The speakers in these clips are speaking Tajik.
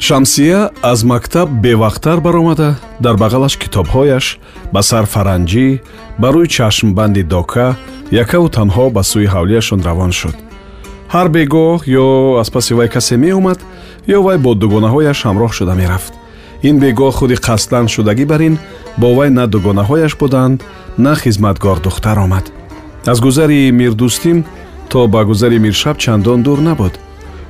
шамсия аз мактаб бевақттар баромада дар бағалаш китобҳояш ба сар фаранҷӣ ба рӯи чашмбанди дока якаву танҳо ба сӯи ҳавлияшон равон шуд. Ҳар бегоҳ ё аз паси вай касе меомад ё вай бо дугонаҳояш ҳамроҳ шуда мерафт. Ин бегоҳ худи қасдан шудагӣ бар ин бо вай на дугонаҳояш буданд на хизматгор духтар омад. Аз гузари мирдӯстим то ба гузари миршаб чандон дур набуд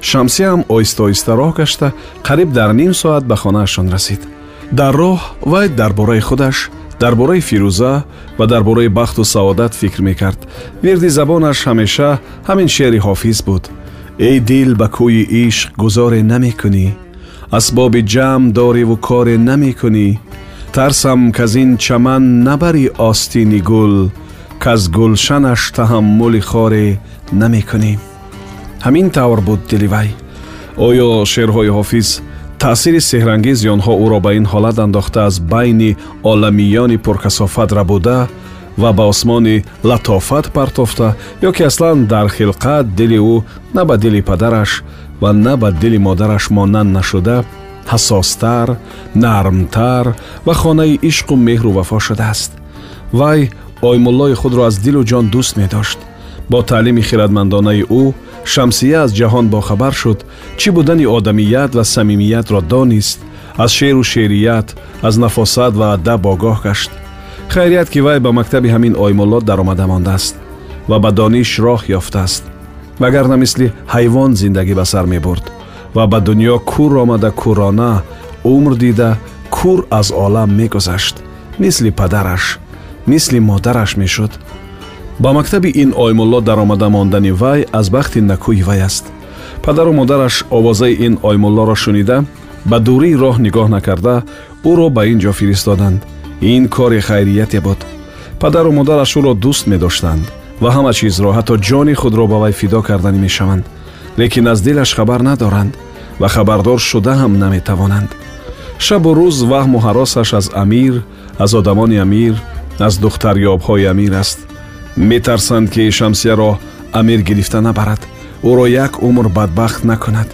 шамсиям оҳиста оҳиста роҳ гашта қариб дар ним соат ба хонаашон расид дар роҳ вай дар бораи худаш дар бораи фирӯза ва дар бораи бахту саодат фикр мекард вирди забонаш ҳамеша ҳамин шеъри ҳофиз буд эй дил ба кӯи ишқ гузоре намекунӣ асбоби ҷамъ дориву коре намекунӣ тарсам каз ин чаман набари остини гул каз гулшанаш таҳаммули хоре намекунӣ ҳамин тавр буд дили вай. Оё шеърҳои ҳофиз таъсири сеҳрангези онҳо ӯро ба ин ҳолат андохта аз байни оламиёни пуркасофат рабуда ва ба осмони латофат партофта ё ки аслан дар хилқат дили ӯ на ба дили падараш ва на ба дили модараш монанд нашуда ҳасостар нармтар ва хонаи ишқу меҳру вафо шудааст. Вай оймуллои худро аз дилу ҷон дӯст медошт. Бо таълими хиратмандонаи ӯ шамсия аз ҷаҳон бохабар шуд чӣ будани одамият ва самимиятро донист аз шеъру шеърият аз нафосат ва адаб огоҳ гашт хайрият ки вай ба мактаби ҳамин оймулло даромада мондааст ва ба дониш роҳ ёфтааст вагарна мисли ҳайвон зиндагӣ ба сар мебурд ва ба дуньё кур омада курона умр дида кур аз олам мегузашт мисли падараш мисли модараш мешуд ба мактаби ин оймулло даромада мондани вай аз бахти накӯи вай аст. Падару модараш овозаи ин оймуллоро шунида ба дурии роҳ нигоҳ накарда ӯро ба ин ҷо фиристоданд. Ин кори хайрияте буд падару модараш ӯро дӯст медоштанд ва ҳама чизро ҳатто ҷони худро ба вай фидо карданӣ мешаванд. Лекин аз дилаш хабар надоранд ва хабардор шуда ҳам наметавонанд. Шабу рӯз ваҳму ҳаросаш аз амир аз одамони амир аз духтарёбҳои амир аст метарсанд ки шамсияро амир гирифта набарад. Ӯро як умр бадбахт накунад.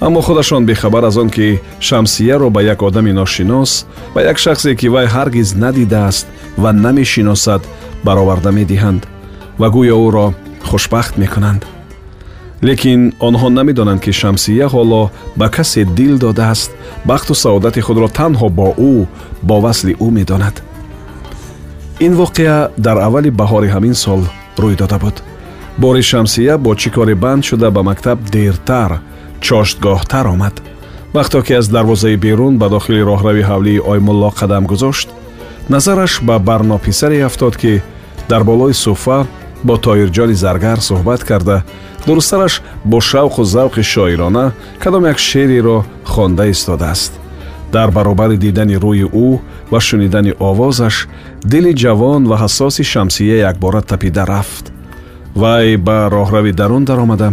Аммо худашон бехабар аз он ки шамсияро ба як одами ношинос ба як шахсе ки вай ҳаргиз надидааст ва намешиносад бароварда медиҳанд. Ва гӯё ӯро хушбахт мекунанд. Лекин онҳо намедонанд ки шамсия ҳоло ба касе дил додааст. Бахту саодати худро танҳо бо ӯ бо васли ӯ медонад ин воқеа дар аввали баҳори ҳамин сол рӯй дода буд. Бори шамсия бо чӣ кори банд шуда ба мактаб дертар чоштгоҳтар омад. Вақто ки аз дарвозаи берун ба дохили роҳрави ҳавлии оймулло қадам гузошт назараш ба барнописаре афтод ки дар болои суфа бо тоирҷони заргар суҳбат карда дурусттараш бо шавқу завқи шоирона кадом як шеъреро хонда истодааст дар баробари дидани рӯи ӯ ва шунидани овозаш дили ҷавон ва ҳасоси шамсия якбора тапида рафт. Вай ба роҳрави дарун даромада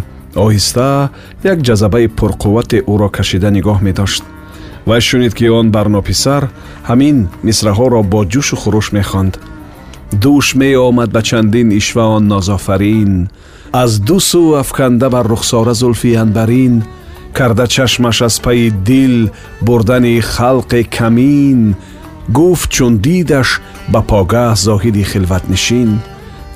оҳиста як ҷазабаи пурқуввате ӯро кашида нигоҳ медошт. Вай шунид ки он барнописар ҳамин мисраҳоро бо ҷӯшу хуруш мехонд. Дӯш меомад ба чандин ишва он нозофарин аз ду сӯ афканда бар рухсора зулфи анбарин карда чашмаш аз пайи дил бурдани халқи камин гуфт чун дидаш ба погаҳ зоҳиди хилватнишин.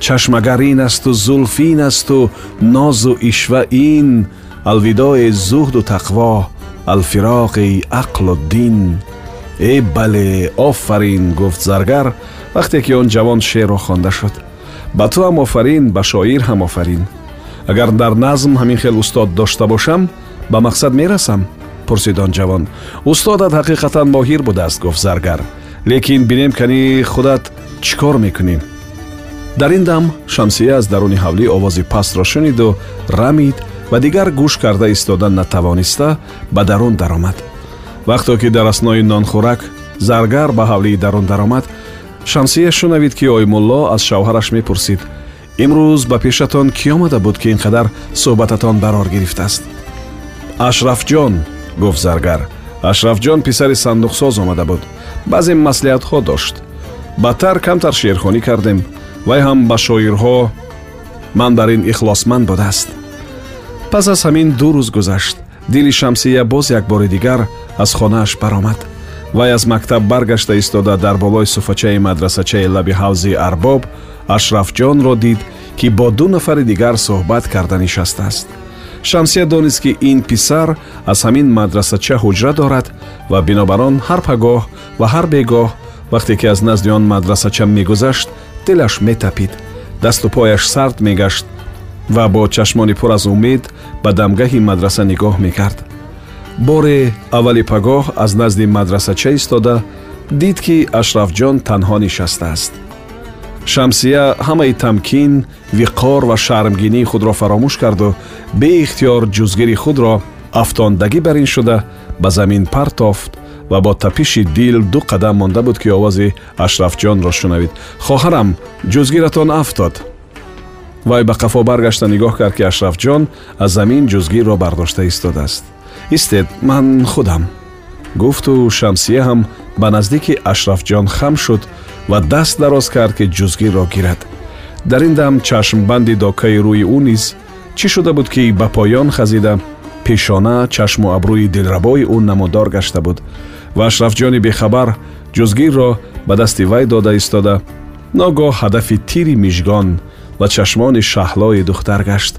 Чашмагар ин асту зулф ин асту нозу ишва ин алвидои зуҳду тақво алфироқи ақлу дин э бале офарин гуфт заргар. Вақте ки он ҷавон шеърро хонда шуд. Ба ту ҳам офарин ба шоир ҳам офарин. Агар дар назм ҳамин хел устод дошта бошам ба мақсад мерасам? Пурсид он ҷавон. Устодат ҳақиқатан моҳир будааст гуфт заргар. Лекин бинем кани худат чӣ кор мекунӣ? Дар ин дам шамсия аз даруни ҳавлӣ овози пастро шуниду рамид ва дигар гӯш карда истода натавониста ба дарун даромад. Вақте ки дар аснои нонхӯрак заргар ба ҳавлии дарун даромад шамсия шунавид ки оймулло аз шавҳараш мепурсид. Имрӯз ба пешатон кӣ омада буд ки ин қадар суҳбататон барор гирифтааст ашрафҷон гуфт заргар ашрафҷон писари сандуқсоз омада буд баъзе маслиҳатҳо дошт бадтар камтар шеърхонӣ кардем вай ҳам ба шоирҳо ман бар ин ихлосманд будааст. Пас аз ҳамин ду рӯз гузашт. Дили шамсия боз як бори дигар аз хонааш баромад. Вай аз мактаб баргашта истода дар болои суфачаи мадрасачаи лаби ҳавзи арбоб ашрафҷонро дид ки бо ду нафари дигар суҳбат карда нишастааст шамсия донист ки ин писар аз ҳамин мадрасача ҳуҷра дорад ва бинобар он ҳар пагоҳ ва ҳар бегоҳ вақте ки аз назди он мадрасача мегузашт дилаш метапид. Дасту пояш сард мегашт ва бо чашмони пур аз умед ба дамгаҳи мадраса нигоҳ мекард. Боре аввали пагоҳ аз назди мадрасача истода дид ки ашрафҷон танҳо нишастааст шамсия ҳамаи тамкин виқор ва шармгинии худро фаромӯш карду беихтиёр ҷузгири худро афтондагӣ бар ин шуда ба замин партофт ва бо тапиши дил ду қадам монда буд ки овози ашрафҷонро шунавид. Хоҳарам ҷузгиратон афтод. Вай ба қафо баргашта нигоҳ кард ки ашрафҷон аз замин ҷузгирро бардошта истодааст. Истед ман худам гуфту шамсия ҳам ба наздики ашрафҷон хам шуд ва даст дароз кард ки ҷузгиро гирад. Дар ин дам чашмбанди докаи рӯи ӯ низ чӣ шуда буд ки ба поён хазида пешона чашму абрӯи дилрабои ӯ намудор гашта буд. Ва ашрафҷони бехабар ҷузгирро ба дасти вай дода истода ногоҳ ҳадафи тири мижгон ва чашмони шаҳлои духтар гашт.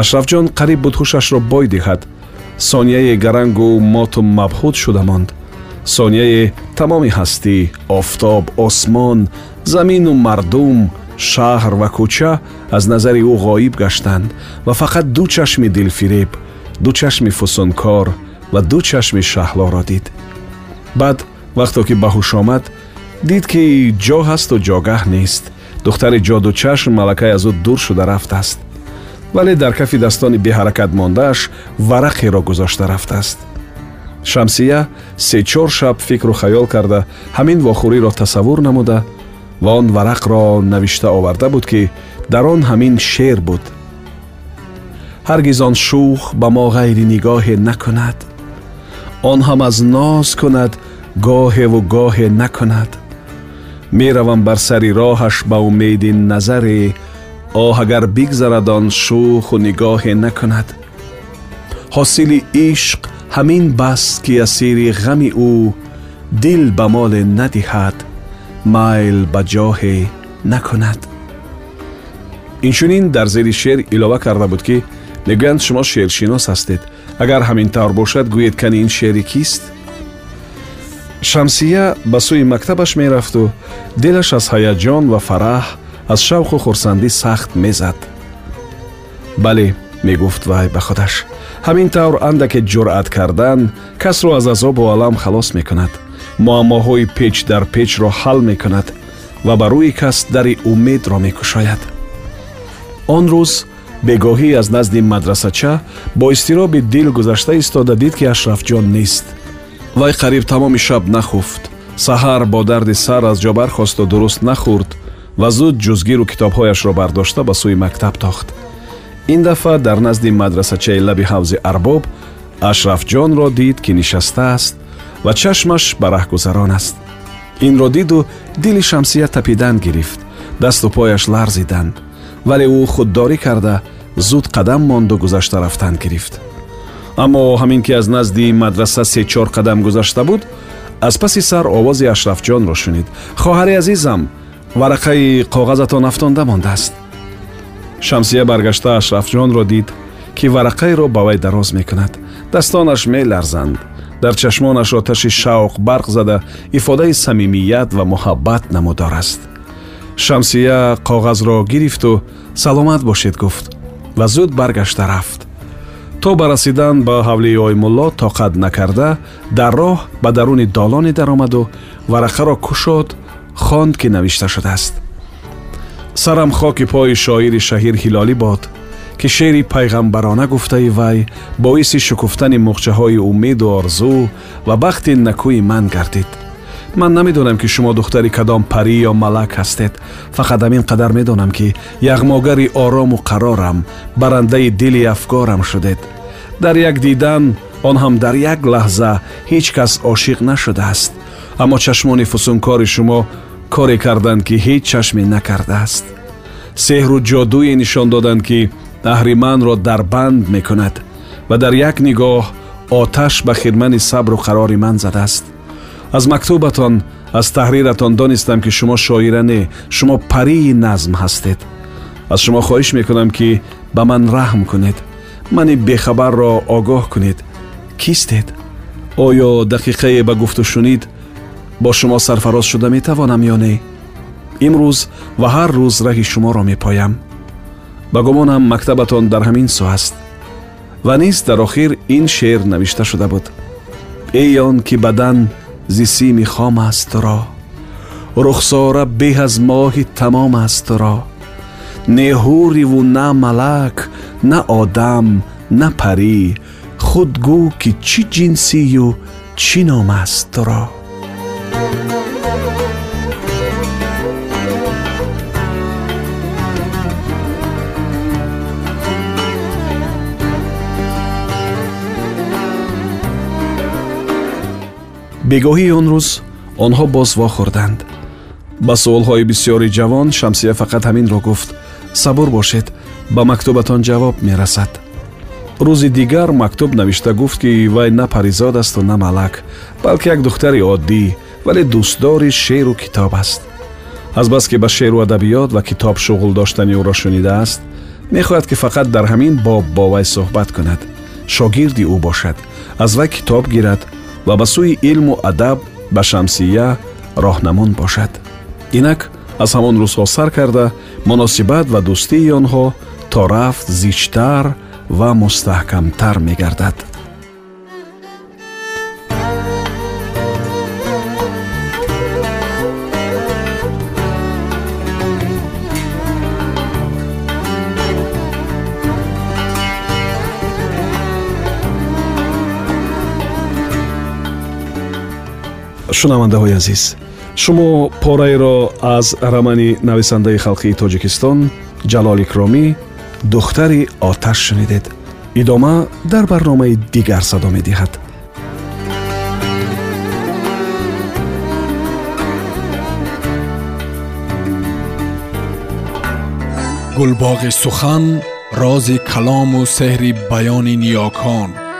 Ашрафҷон қариб буд ҳушашро бой диҳад. Сонияе гарангу моту мабҳуд шуда монд сонияе тамоми ҳастӣ офтоб осмон замину мардум шаҳр ва кӯча аз назари ӯ ғоиб гаштанд ва фақат ду чашми дилфиреб ду чашми фусункор ва ду чашми шаҳлоро дид. Баъд вақто ки ба ҳуш омад дид ки ҷо ҳасту ҷогаҳ нест. Духтари ҷодучашм малакай аз ӯ дур шуда рафтааст вале дар кафидастони беҳаракат мондааш варақеро гузошта рафтааст шамсия сечор шаб фикру хаёл карда ҳамин вохӯриро тасаввур намуда ва он варақро навишта оварда буд ки дар он ҳамин шеър буд. Ҳаргиз он шух ба мо ғайри нигоҳе накунад. Он ҳам аз ноз кунад гоҳеву гоҳе накунад. Меравам бар сари роҳаш ба умеди назаре оҳ агар бигзарад он шуху нигоҳе накунад. Ҳосили ишқ ҳамин бас ки асири ғами ӯ дил ба моле надиҳад майл ба ҷоҳе накунад инчунин дар зери шеър илова карда буд ки мегӯянд шумо шеършинос ҳастед агар ҳамин тавр бошад гӯед кани ин шеъри кист шамсия ба сӯи мактабаш мерафту дилаш аз ҳаяҷон ва фараҳ аз шавқу хурсандӣ сахт мезад бале мегуфт вай ба худаш ҳамин тавр андаке ҷуръат кардан касро аз азобу алам халос мекунад. Муаммоҳои печ дар печро ҳал мекунад ва ба рӯи кас дари умедро мекушояд. Он рӯз бегоҳӣ аз назди мадрасача бо изтироби дил гузашта истода дид ки ашрафҷон нест. Вай қариб тамоми шаб нахуфт. Саҳар бо дарди сар аз ҷо бархосту дуруст нахӯрд ва зуд ҷузгиру китобҳояшро бардошта ба сӯи мактаб тохт ин дафъа дар назди мадрасачаи лаби ҳавзи арбоб ашрафҷонро дид ки нишастааст ва чашмаш ба раҳгузарон аст инро диду дили шамсия тапидан гирифт дасту пояш ларзиданд вале ӯ худдорӣ карда зуд қадам монду гузашта рафтан гирифт. Аммо ҳамин ки аз назди мадраса се-чор қадам гузашта буд аз паси сар овози ашрафҷонро шунид. Хоҳари азизам варақаи коғазатон афтонда мондааст шамсия баргашта ашрафҷонро дид ки варақаеро ба вай дароз мекунад. Дастонаш меларзанд. Дар чашмонаш оташи шавқ барқ зада ифодаи самимият ва муҳаббат намудор аст. Шамсия коғазро гирифту саломат бошед гуфт ва зуд баргашта рафт. То ба расидан ба ҳавлии оймулло тоқат накарда дар роҳ ба даруни долоне даромаду варақаро кушод хонд ки навишта шудааст сарам хоки пои шоири шаҳир ҳилолӣ бод ки шеъри пайғамбарона гуфтаи вай боиси шукуфтани мухчаҳои умеду орзу ва бахти накӯи ман гардид ман намедонам ки шумо духтари кадом парӣ ё малак ҳастед фақат ҳамин қадар медонам ки яғмогари орому қарорам барандаи дили афкорам шудед дар як дидан он ҳам дар як лаҳза ҳеҷ кас ошиқ нашудааст аммо чашмони фусункори шумо коре карданд ки ҳеҷ чашме накардааст сеҳру ҷодуе нишон доданд ки аҳриманро дар банд мекунад ва дар як нигоҳ оташ ба хидмани сабру қарори ман задааст аз мактубатон аз таҳриратон донистам ки шумо шоира не шумо парии назм ҳастед аз шумо хоҳиш мекунам ки ба ман раҳм кунед мани бехабарро огоҳ кунед кистед оё дақиқае ба гуфту шунид бо шумо сарфароз шуда метавонам ё не? Имрӯз ва ҳар рӯз раҳи шуморо мепоям. Ба гумонам мактабатон дар ҳамин сӯ аст. Ва низ дар охир ин шеър навишта шуда буд? Эй он ки бадан зи сими хом аст туро рухсора беҳ аз моҳи тамом аст туро не ҳуриву на малак на одам на парӣ. Худ гӯ ки чӣ ҷинсию чӣ ном аст туро бегоҳии он рӯз онҳо боз вохӯрданд ба суолҳои бисёри ҷавон шамсия фақат ҳаминро гуфт сабур бошед ба мактубатон ҷавоб мерасад рӯзи дигар мактуб навишта гуфт ки вай на паризод асту на малак балки як духтари оддӣ вале дӯстдори шеъру китоб аст. Азбаски ба шеъру адабиёт ва китоб шуғл доштани ӯро шунидааст мехоҳад ки фақат дар ҳамин боб бо вай суҳбат кунад шогирди ӯ бошад аз вай китоб гирад ва ба сӯи илму адаб ба шамсия роҳнамун бошад. Инак аз ҳамон рӯзҳо сар карда муносибат ва дӯстии онҳо то рафт зичтар ва мустаҳкамтар мегардад шунавандаҳои азиз. Шумо пораеро аз рамани нависандаи халқии тоҷикистон ҷалол икромӣ духтари оташ шунидед. Идома дар барномаи дигар садо медиҳад. Гулбоғи сухан рози калому сеҳри баёни ниёкон